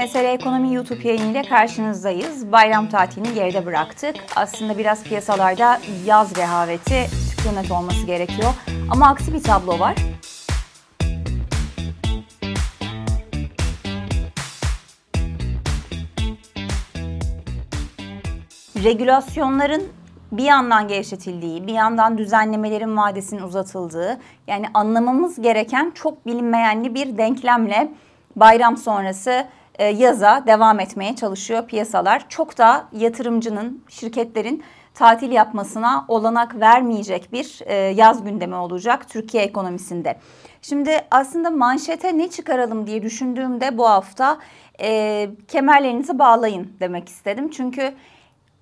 Mesele Ekonomi YouTube yayınıyla karşınızdayız. Bayram tatilini geride bıraktık. Aslında biraz piyasalarda yaz rehaveti, sükunet olması gerekiyor. Ama aksi bir tablo var. Regülasyonların bir yandan gevşetildiği, bir yandan düzenlemelerin vadesinin uzatıldığı, yani anlamamız gereken çok bilinmeyenli bir denklemle bayram sonrası e, yaza devam etmeye çalışıyor piyasalar. Çok da yatırımcının, şirketlerin tatil yapmasına olanak vermeyecek bir e, yaz gündemi olacak Türkiye ekonomisinde. Şimdi aslında manşete ne çıkaralım diye düşündüğümde bu hafta e, kemerlerinizi bağlayın demek istedim. Çünkü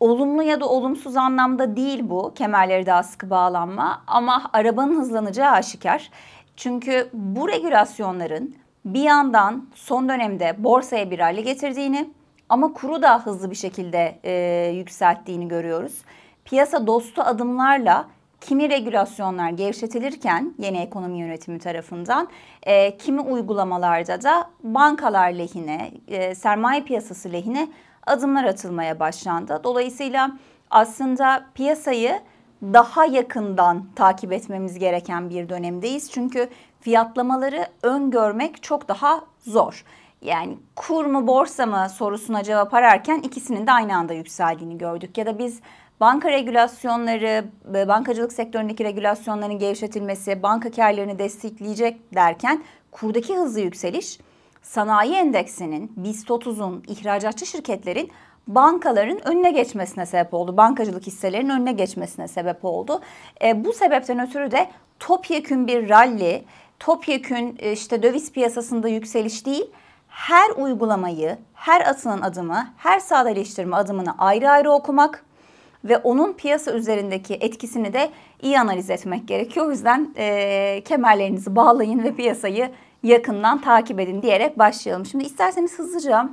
olumlu ya da olumsuz anlamda değil bu kemerleri daha sıkı bağlanma ama arabanın hızlanacağı aşikar. Çünkü bu regülasyonların bir yandan son dönemde borsaya bir rally getirdiğini ama kuru da hızlı bir şekilde e, yükselttiğini görüyoruz. Piyasa dostu adımlarla kimi regülasyonlar gevşetilirken yeni ekonomi yönetimi tarafından e, kimi uygulamalarda da bankalar lehine, e, sermaye piyasası lehine adımlar atılmaya başlandı. Dolayısıyla aslında piyasayı daha yakından takip etmemiz gereken bir dönemdeyiz. Çünkü fiyatlamaları öngörmek çok daha zor. Yani kur mu borsa mı sorusuna cevap ararken ikisinin de aynı anda yükseldiğini gördük. Ya da biz banka regülasyonları, bankacılık sektöründeki regülasyonların gevşetilmesi, banka karlarını destekleyecek derken kurdaki hızlı yükseliş sanayi endeksinin, BIST 30'un, ihracatçı şirketlerin bankaların önüne geçmesine sebep oldu. Bankacılık hisselerinin önüne geçmesine sebep oldu. E, bu sebepten ötürü de topyekün bir rally, topyekün e, işte döviz piyasasında yükseliş değil, her uygulamayı, her atılan adımı, her sadeleştirme adımını ayrı ayrı okumak ve onun piyasa üzerindeki etkisini de iyi analiz etmek gerekiyor. O yüzden e, kemerlerinizi bağlayın ve piyasayı yakından takip edin diyerek başlayalım. Şimdi isterseniz hızlıca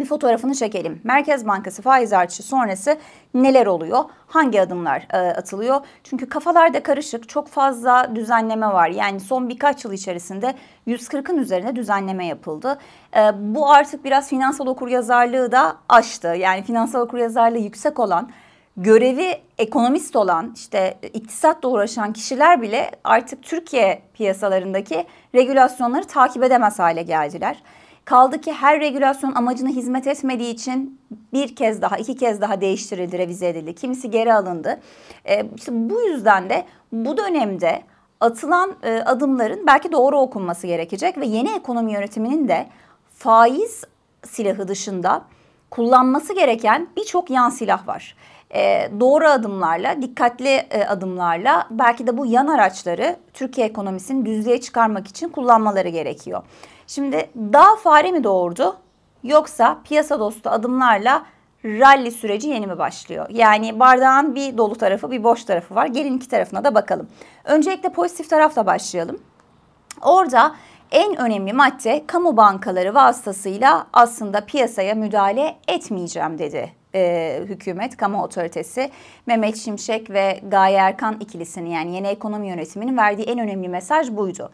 bir fotoğrafını çekelim. Merkez Bankası faiz artışı sonrası neler oluyor? Hangi adımlar e, atılıyor? Çünkü kafalarda karışık çok fazla düzenleme var. Yani son birkaç yıl içerisinde 140'ın üzerine düzenleme yapıldı. E, bu artık biraz finansal okuryazarlığı da aştı. Yani finansal okuryazarlığı yüksek olan görevi ekonomist olan işte iktisatla uğraşan kişiler bile artık Türkiye piyasalarındaki regülasyonları takip edemez hale geldiler. Kaldı ki her regülasyon amacına hizmet etmediği için bir kez daha, iki kez daha değiştirildi, revize edildi. Kimisi geri alındı. E, işte bu yüzden de bu dönemde atılan e, adımların belki doğru okunması gerekecek ve yeni ekonomi yönetiminin de faiz silahı dışında kullanması gereken birçok yan silah var e, doğru adımlarla, dikkatli e, adımlarla belki de bu yan araçları Türkiye ekonomisini düzlüğe çıkarmak için kullanmaları gerekiyor. Şimdi daha fare mi doğurdu yoksa piyasa dostu adımlarla rally süreci yeni mi başlıyor? Yani bardağın bir dolu tarafı bir boş tarafı var. Gelin iki tarafına da bakalım. Öncelikle pozitif tarafla başlayalım. Orada en önemli madde kamu bankaları vasıtasıyla aslında piyasaya müdahale etmeyeceğim dedi e, hükümet, kamu otoritesi Mehmet Şimşek ve Gaye Erkan ikilisini yani yeni ekonomi yönetiminin verdiği en önemli mesaj buydu.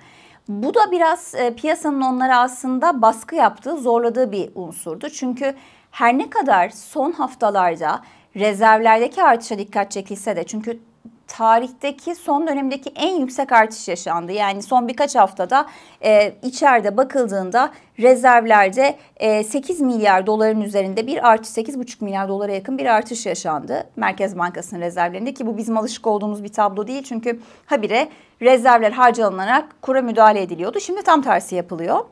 Bu da biraz e, piyasanın onlara aslında baskı yaptığı, zorladığı bir unsurdu. Çünkü her ne kadar son haftalarda rezervlerdeki artışa dikkat çekilse de çünkü tarihteki son dönemdeki en yüksek artış yaşandı. Yani son birkaç haftada e, içeride bakıldığında rezervlerde e, 8 milyar doların üzerinde bir artış 8,5 milyar dolara yakın bir artış yaşandı. Merkez Bankası'nın rezervlerinde ki bu bizim alışık olduğumuz bir tablo değil. Çünkü habire rezervler harcanarak kura müdahale ediliyordu. Şimdi tam tersi yapılıyor.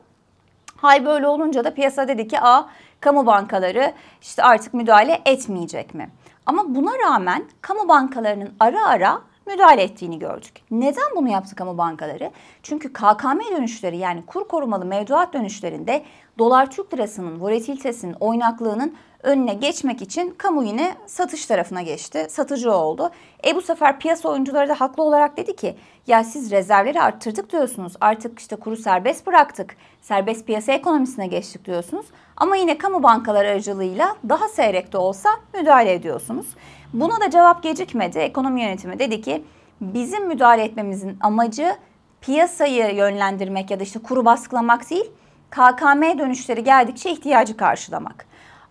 Hal böyle olunca da piyasa dedi ki a kamu bankaları işte artık müdahale etmeyecek mi? Ama buna rağmen kamu bankalarının ara ara müdahale ettiğini gördük. Neden bunu yaptı kamu bankaları? Çünkü KKM dönüşleri yani kur korumalı mevduat dönüşlerinde dolar Türk lirasının volatilitesinin oynaklığının önüne geçmek için kamu yine satış tarafına geçti. Satıcı oldu. E bu sefer piyasa oyuncuları da haklı olarak dedi ki ya siz rezervleri arttırdık diyorsunuz. Artık işte kuru serbest bıraktık. Serbest piyasa ekonomisine geçtik diyorsunuz. Ama yine kamu bankaları aracılığıyla daha seyrek de olsa müdahale ediyorsunuz. Buna da cevap gecikmedi. Ekonomi yönetimi dedi ki bizim müdahale etmemizin amacı piyasayı yönlendirmek ya da işte kuru baskılamak değil KKM dönüşleri geldikçe ihtiyacı karşılamak.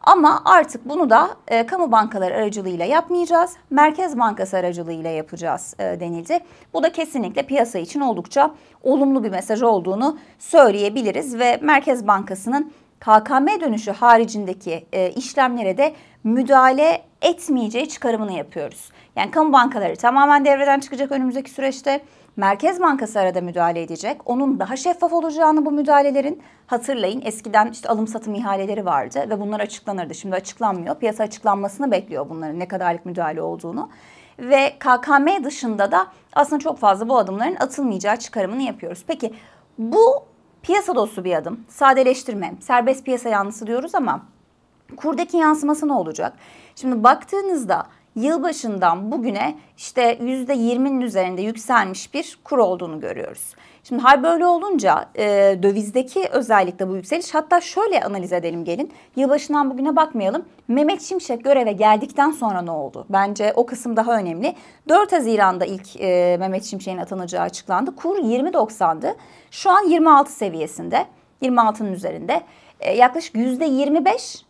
Ama artık bunu da e, kamu bankaları aracılığıyla yapmayacağız. Merkez Bankası aracılığıyla yapacağız e, denildi. Bu da kesinlikle piyasa için oldukça olumlu bir mesaj olduğunu söyleyebiliriz ve Merkez Bankası'nın KKM dönüşü haricindeki e, işlemlere de müdahale etmeyeceği çıkarımını yapıyoruz. Yani kamu bankaları tamamen devreden çıkacak önümüzdeki süreçte. Merkez Bankası arada müdahale edecek. Onun daha şeffaf olacağını bu müdahalelerin hatırlayın eskiden işte alım satım ihaleleri vardı ve bunlar açıklanırdı. Şimdi açıklanmıyor. Piyasa açıklanmasını bekliyor bunların ne kadarlık müdahale olduğunu. Ve KKM dışında da aslında çok fazla bu adımların atılmayacağı çıkarımını yapıyoruz. Peki bu piyasa dostu bir adım. Sadeleştirme, serbest piyasa yanlısı diyoruz ama kurdaki yansıması ne olacak? Şimdi baktığınızda yılbaşından bugüne işte %20'nin üzerinde yükselmiş bir kur olduğunu görüyoruz. Şimdi hal böyle olunca e, dövizdeki özellikle bu yükseliş hatta şöyle analiz edelim gelin. Yılbaşından bugüne bakmayalım. Mehmet Şimşek göreve geldikten sonra ne oldu? Bence o kısım daha önemli. 4 Haziran'da ilk e, Mehmet Şimşek'in atanacağı açıklandı. Kur 20.90'dı. Şu an 26 seviyesinde. 26'nın üzerinde. E, yaklaşık %25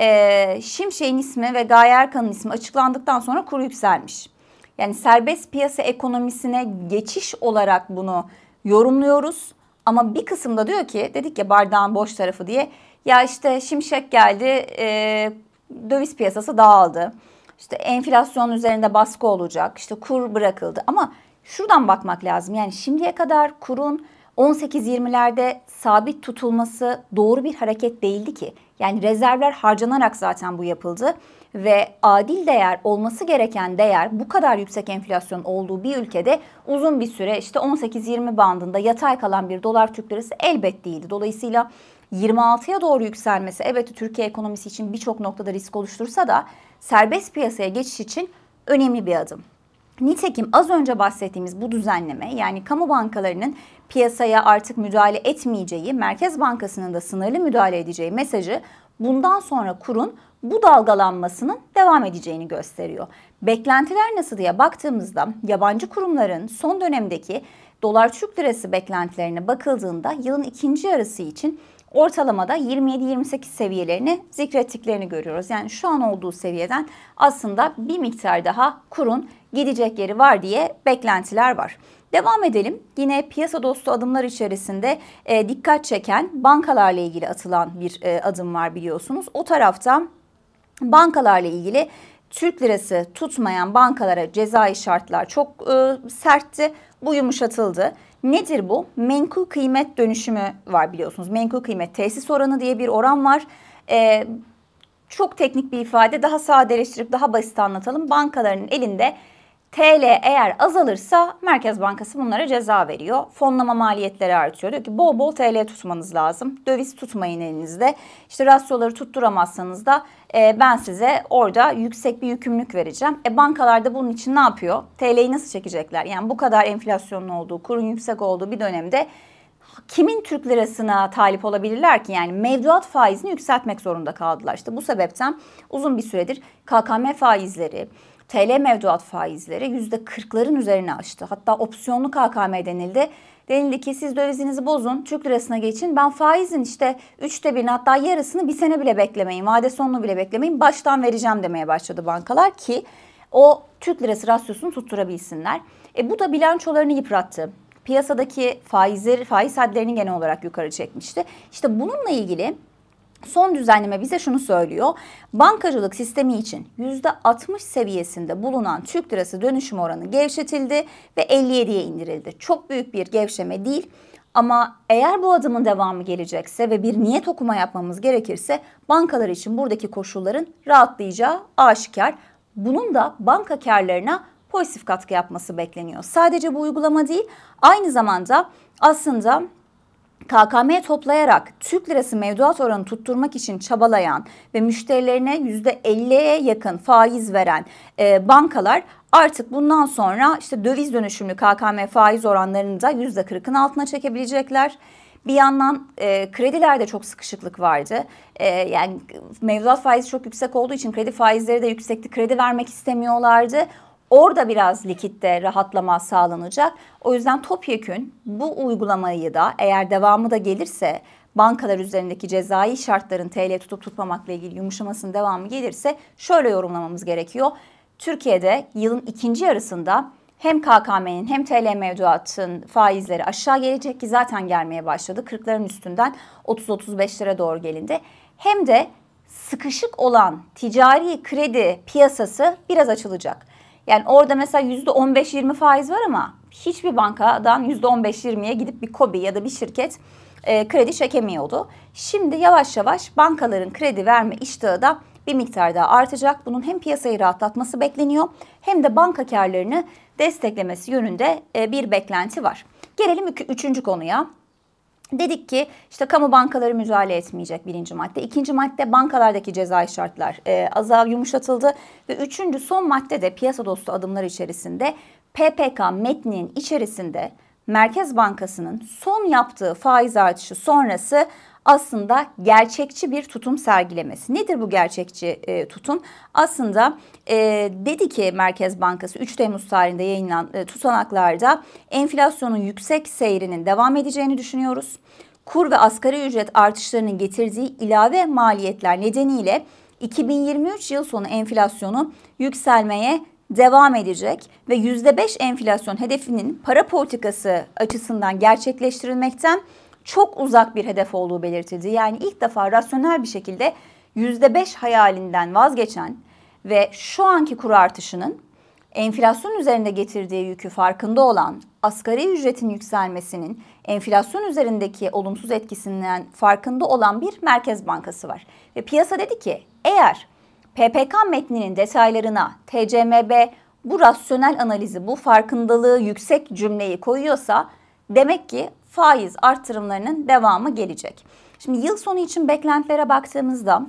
e, Şimşek'in ismi ve Gaye Erkan'ın ismi açıklandıktan sonra kur yükselmiş. Yani serbest piyasa ekonomisine geçiş olarak bunu yorumluyoruz. Ama bir kısımda diyor ki dedik ya bardağın boş tarafı diye ya işte Şimşek geldi e, döviz piyasası dağıldı. İşte enflasyon üzerinde baskı olacak işte kur bırakıldı ama şuradan bakmak lazım. Yani şimdiye kadar kurun 18-20'lerde sabit tutulması doğru bir hareket değildi ki. Yani rezervler harcanarak zaten bu yapıldı ve adil değer olması gereken değer bu kadar yüksek enflasyon olduğu bir ülkede uzun bir süre işte 18-20 bandında yatay kalan bir dolar Türk lirası elbet değildi. Dolayısıyla 26'ya doğru yükselmesi evet Türkiye ekonomisi için birçok noktada risk oluştursa da serbest piyasaya geçiş için önemli bir adım. Nitekim az önce bahsettiğimiz bu düzenleme yani kamu bankalarının piyasaya artık müdahale etmeyeceği, Merkez Bankası'nın da sınırlı müdahale edeceği mesajı bundan sonra kurun bu dalgalanmasının devam edeceğini gösteriyor. Beklentiler nasıl diye baktığımızda yabancı kurumların son dönemdeki dolar Türk lirası beklentilerine bakıldığında yılın ikinci yarısı için ortalamada 27-28 seviyelerini zikrettiklerini görüyoruz. Yani şu an olduğu seviyeden aslında bir miktar daha kurun gidecek yeri var diye beklentiler var. Devam edelim. Yine piyasa dostu adımlar içerisinde e, dikkat çeken bankalarla ilgili atılan bir e, adım var biliyorsunuz. O tarafta bankalarla ilgili Türk lirası tutmayan bankalara cezai şartlar çok e, sertti. Bu yumuşatıldı. Nedir bu? Menkul kıymet dönüşümü var biliyorsunuz. Menkul kıymet tesis oranı diye bir oran var. E, çok teknik bir ifade daha sadeleştirip daha basit anlatalım. Bankaların elinde TL eğer azalırsa Merkez Bankası bunlara ceza veriyor. Fonlama maliyetleri artıyor. Diyor ki bol bol TL tutmanız lazım. Döviz tutmayın elinizde. İşte rasyoları tutturamazsanız da e, ben size orada yüksek bir yükümlülük vereceğim. E bankalar da bunun için ne yapıyor? TL'yi nasıl çekecekler? Yani bu kadar enflasyonun olduğu, kurun yüksek olduğu bir dönemde kimin Türk lirasına talip olabilirler ki? Yani mevduat faizini yükseltmek zorunda kaldılar. İşte bu sebepten uzun bir süredir KKM faizleri, TL mevduat faizleri %40'ların üzerine aştı. Hatta opsiyonlu KKM denildi. Denildi ki siz dövizinizi bozun, Türk lirasına geçin. Ben faizin işte üçte birini hatta yarısını bir sene bile beklemeyin, vade sonunu bile beklemeyin. Baştan vereceğim demeye başladı bankalar ki o Türk lirası rasyosunu tutturabilsinler. E bu da bilançolarını yıprattı. Piyasadaki faizleri, faiz hadlerini genel olarak yukarı çekmişti. İşte bununla ilgili Son düzenleme bize şunu söylüyor. Bankacılık sistemi için %60 seviyesinde bulunan Türk lirası dönüşüm oranı gevşetildi ve 57'ye indirildi. Çok büyük bir gevşeme değil. Ama eğer bu adımın devamı gelecekse ve bir niyet okuma yapmamız gerekirse bankalar için buradaki koşulların rahatlayacağı aşikar. Bunun da banka karlarına pozitif katkı yapması bekleniyor. Sadece bu uygulama değil, aynı zamanda aslında KKM toplayarak Türk lirası mevduat oranı tutturmak için çabalayan ve müşterilerine %50'ye yakın faiz veren e, bankalar artık bundan sonra işte döviz dönüşümlü KKM faiz oranlarını da %40'ın altına çekebilecekler. Bir yandan e, kredilerde çok sıkışıklık vardı. E, yani mevduat faizi çok yüksek olduğu için kredi faizleri de yüksekti. Kredi vermek istemiyorlardı. Orada biraz likitte rahatlama sağlanacak. O yüzden topyekün bu uygulamayı da eğer devamı da gelirse bankalar üzerindeki cezai şartların TL tutup tutmamakla ilgili yumuşamasının devamı gelirse şöyle yorumlamamız gerekiyor. Türkiye'de yılın ikinci yarısında hem KKM'nin hem TL mevduatın faizleri aşağı gelecek ki zaten gelmeye başladı. 40'ların üstünden 30-35'lere doğru gelindi. Hem de sıkışık olan ticari kredi piyasası biraz açılacak. Yani orada mesela %15-20 faiz var ama hiçbir bankadan %15-20'ye gidip bir KOBİ ya da bir şirket e, kredi çekemiyordu. Şimdi yavaş yavaş bankaların kredi verme iştahı da bir miktar daha artacak. Bunun hem piyasayı rahatlatması bekleniyor hem de banka karlarını desteklemesi yönünde e, bir beklenti var. Gelelim üçüncü konuya. Dedik ki işte kamu bankaları müdahale etmeyecek birinci madde. İkinci madde bankalardaki cezai şartlar e, azal yumuşatıldı. Ve üçüncü son madde de piyasa dostu adımlar içerisinde PPK metninin içerisinde Merkez Bankası'nın son yaptığı faiz artışı sonrası aslında gerçekçi bir tutum sergilemesi. Nedir bu gerçekçi e, tutum? Aslında e, dedi ki Merkez Bankası 3 Temmuz tarihinde yayınlanan e, tutanaklarda enflasyonun yüksek seyrinin devam edeceğini düşünüyoruz. Kur ve asgari ücret artışlarının getirdiği ilave maliyetler nedeniyle 2023 yıl sonu enflasyonu yükselmeye devam edecek ve %5 enflasyon hedefinin para politikası açısından gerçekleştirilmekten çok uzak bir hedef olduğu belirtildi. Yani ilk defa rasyonel bir şekilde %5 hayalinden vazgeçen ve şu anki kur artışının enflasyon üzerinde getirdiği yükü farkında olan, asgari ücretin yükselmesinin enflasyon üzerindeki olumsuz etkisinden farkında olan bir merkez bankası var. Ve piyasa dedi ki eğer PPK metninin detaylarına TCMB bu rasyonel analizi, bu farkındalığı yüksek cümleyi koyuyorsa demek ki faiz artırımlarının devamı gelecek. Şimdi yıl sonu için beklentilere baktığımızda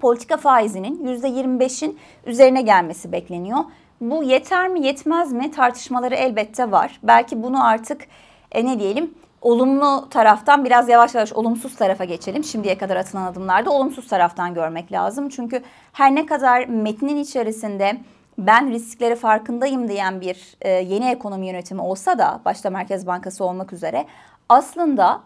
politika faizinin %25'in üzerine gelmesi bekleniyor. Bu yeter mi yetmez mi tartışmaları elbette var. Belki bunu artık e, ne diyelim olumlu taraftan biraz yavaş yavaş olumsuz tarafa geçelim. Şimdiye kadar atılan adımlarda olumsuz taraftan görmek lazım. Çünkü her ne kadar metnin içerisinde ben riskleri farkındayım diyen bir e, yeni ekonomi yönetimi olsa da başta Merkez Bankası olmak üzere aslında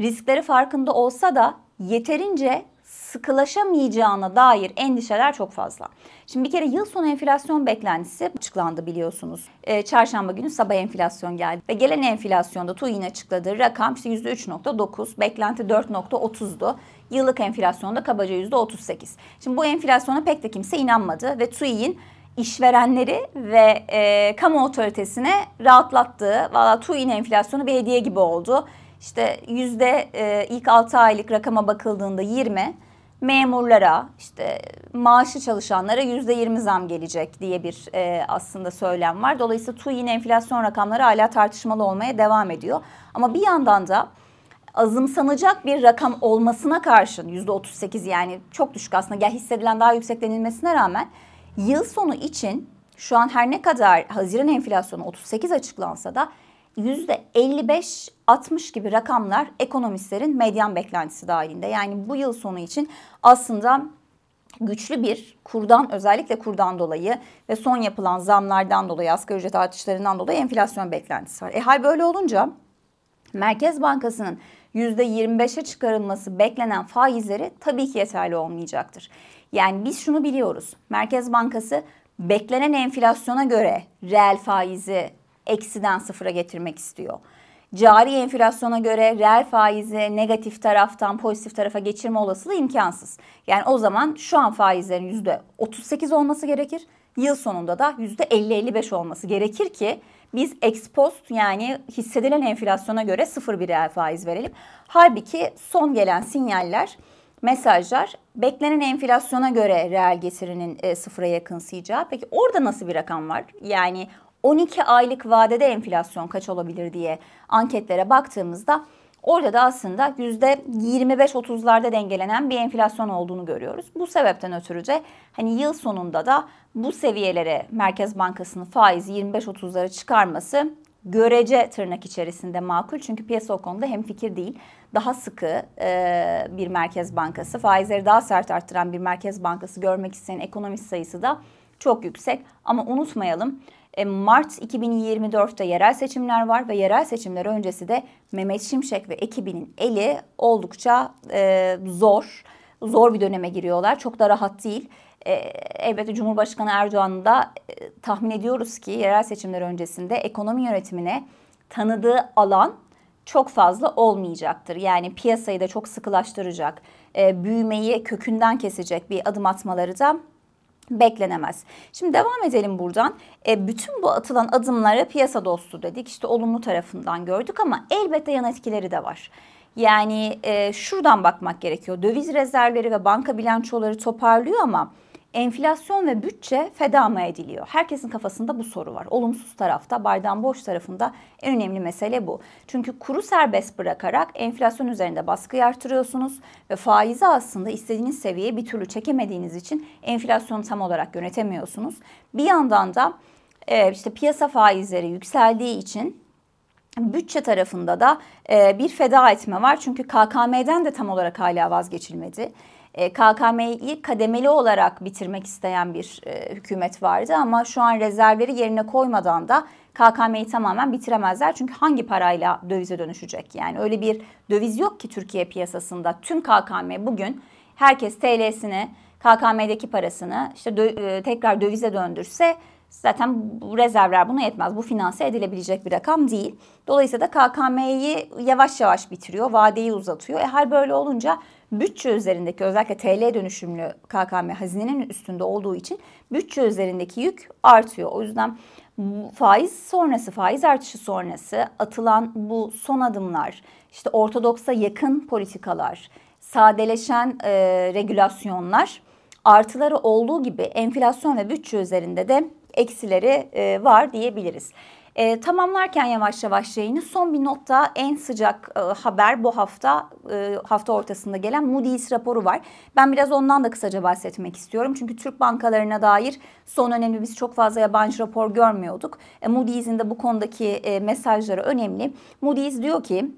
riskleri farkında olsa da yeterince sıkılaşamayacağına dair endişeler çok fazla. Şimdi bir kere yıl sonu enflasyon beklentisi açıklandı biliyorsunuz. E, çarşamba günü sabah enflasyon geldi ve gelen enflasyonda TÜİ'nin açıkladığı rakam işte %3.9, beklenti 4.30'du. Yıllık enflasyonda kabaca %38. Şimdi bu enflasyona pek de kimse inanmadı ve TÜİ'nin işverenleri ve e, kamu otoritesine rahatlattığı, valla TÜİ'nin enflasyonu bir hediye gibi oldu. İşte yüzde e, ilk 6 aylık rakama bakıldığında 20, memurlara işte maaşı çalışanlara yüzde 20 zam gelecek diye bir e, aslında söylem var. Dolayısıyla TÜİ'nin enflasyon rakamları hala tartışmalı olmaya devam ediyor. Ama bir yandan da azımsanacak bir rakam olmasına karşın yüzde 38 yani çok düşük aslında gel hissedilen daha yüksek denilmesine rağmen Yıl sonu için şu an her ne kadar Haziran enflasyonu 38 açıklansa da %55-60 gibi rakamlar ekonomistlerin medyan beklentisi dahilinde. Yani bu yıl sonu için aslında güçlü bir kurdan özellikle kurdan dolayı ve son yapılan zamlardan dolayı asgari ücret artışlarından dolayı enflasyon beklentisi var. E hal böyle olunca Merkez Bankası'nın %25'e çıkarılması beklenen faizleri tabii ki yeterli olmayacaktır. Yani biz şunu biliyoruz. Merkez Bankası beklenen enflasyona göre reel faizi eksiden sıfıra getirmek istiyor. Cari enflasyona göre reel faizi negatif taraftan pozitif tarafa geçirme olasılığı imkansız. Yani o zaman şu an faizlerin %38 olması gerekir. Yıl sonunda da %50-55 olması gerekir ki biz ex yani hissedilen enflasyona göre sıfır bir reel faiz verelim. Halbuki son gelen sinyaller mesajlar beklenen enflasyona göre reel getirinin e, sıfıra yakınsayacağı. Peki orada nasıl bir rakam var? Yani 12 aylık vadede enflasyon kaç olabilir diye anketlere baktığımızda orada da aslında %25-30'larda dengelenen bir enflasyon olduğunu görüyoruz. Bu sebepten ötürü de hani yıl sonunda da bu seviyelere Merkez Bankası'nın faizi 25-30'lara çıkarması görece tırnak içerisinde makul. Çünkü piyasa o konuda hem fikir değil. Daha sıkı e, bir merkez bankası, faizleri daha sert arttıran bir merkez bankası görmek isteyen ekonomist sayısı da çok yüksek. Ama unutmayalım e, Mart 2024'te yerel seçimler var ve yerel seçimler öncesi de Mehmet Şimşek ve ekibinin eli oldukça e, zor, zor bir döneme giriyorlar. Çok da rahat değil. E, elbette Cumhurbaşkanı Erdoğan'ın da e, tahmin ediyoruz ki yerel seçimler öncesinde ekonomi yönetimine tanıdığı alan çok fazla olmayacaktır. Yani piyasayı da çok sıkılaştıracak, e, büyümeyi kökünden kesecek bir adım atmaları da beklenemez. Şimdi devam edelim buradan. E, bütün bu atılan adımları piyasa dostu dedik. İşte olumlu tarafından gördük ama elbette yan etkileri de var. Yani e, şuradan bakmak gerekiyor. Döviz rezervleri ve banka bilançoları toparlıyor ama enflasyon ve bütçe feda mı ediliyor? Herkesin kafasında bu soru var. Olumsuz tarafta, bardağın boş tarafında en önemli mesele bu. Çünkü kuru serbest bırakarak enflasyon üzerinde baskı artırıyorsunuz ve faizi aslında istediğiniz seviyeye bir türlü çekemediğiniz için enflasyonu tam olarak yönetemiyorsunuz. Bir yandan da e, işte piyasa faizleri yükseldiği için bütçe tarafında da e, bir feda etme var. Çünkü KKM'den de tam olarak hala vazgeçilmedi. E, KKM'yi kademeli olarak bitirmek isteyen bir e, hükümet vardı ama şu an rezervleri yerine koymadan da KKM'yi tamamen bitiremezler. Çünkü hangi parayla dövize dönüşecek? Yani öyle bir döviz yok ki Türkiye piyasasında. Tüm KKM bugün herkes TL'sini, KKM'deki parasını işte dö e, tekrar dövize döndürse zaten bu rezervler buna yetmez. Bu finanse edilebilecek bir rakam değil. Dolayısıyla da KKM'yi yavaş yavaş bitiriyor, vadeyi uzatıyor. E hal böyle olunca bütçe üzerindeki özellikle TL dönüşümlü KKM hazinenin üstünde olduğu için bütçe üzerindeki yük artıyor. O yüzden faiz sonrası, faiz artışı sonrası atılan bu son adımlar, işte ortodoksa yakın politikalar, sadeleşen e, regülasyonlar artıları olduğu gibi enflasyon ve bütçe üzerinde de eksileri e, var diyebiliriz. E, tamamlarken yavaş yavaş yayını son bir notta en sıcak e, haber bu hafta e, hafta ortasında gelen Moody's raporu var. Ben biraz ondan da kısaca bahsetmek istiyorum. Çünkü Türk bankalarına dair son önemli biz çok fazla yabancı rapor görmüyorduk. E, Moody's'in de bu konudaki e, mesajları önemli. Moody's diyor ki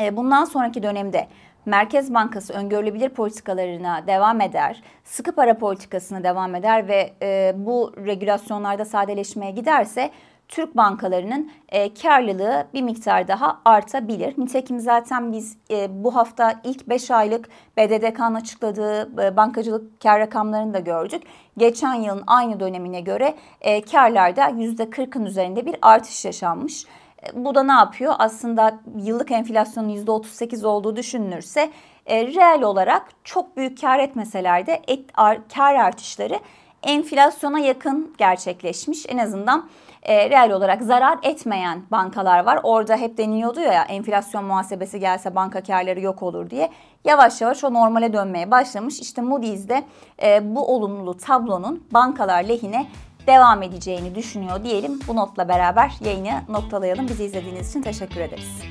e, bundan sonraki dönemde Merkez Bankası öngörülebilir politikalarına devam eder, sıkı para politikasına devam eder ve e, bu regülasyonlarda sadeleşmeye giderse Türk bankalarının e, karlılığı bir miktar daha artabilir. Nitekim zaten biz e, bu hafta ilk 5 aylık BDDK'nın açıkladığı e, bankacılık kar rakamlarını da gördük. Geçen yılın aynı dönemine göre e, karlarda %40'ın üzerinde bir artış yaşanmış. E, bu da ne yapıyor? Aslında yıllık enflasyonun %38 olduğu düşünülürse e, reel olarak çok büyük kar etmeseler de et, ar, kar artışları enflasyona yakın gerçekleşmiş. En azından e, reel olarak zarar etmeyen bankalar var. Orada hep deniliyordu ya enflasyon muhasebesi gelse banka karları yok olur diye. Yavaş yavaş o normale dönmeye başlamış. İşte Moody's'de e, bu olumlu tablonun bankalar lehine devam edeceğini düşünüyor diyelim. Bu notla beraber yayını noktalayalım. Bizi izlediğiniz için teşekkür ederiz.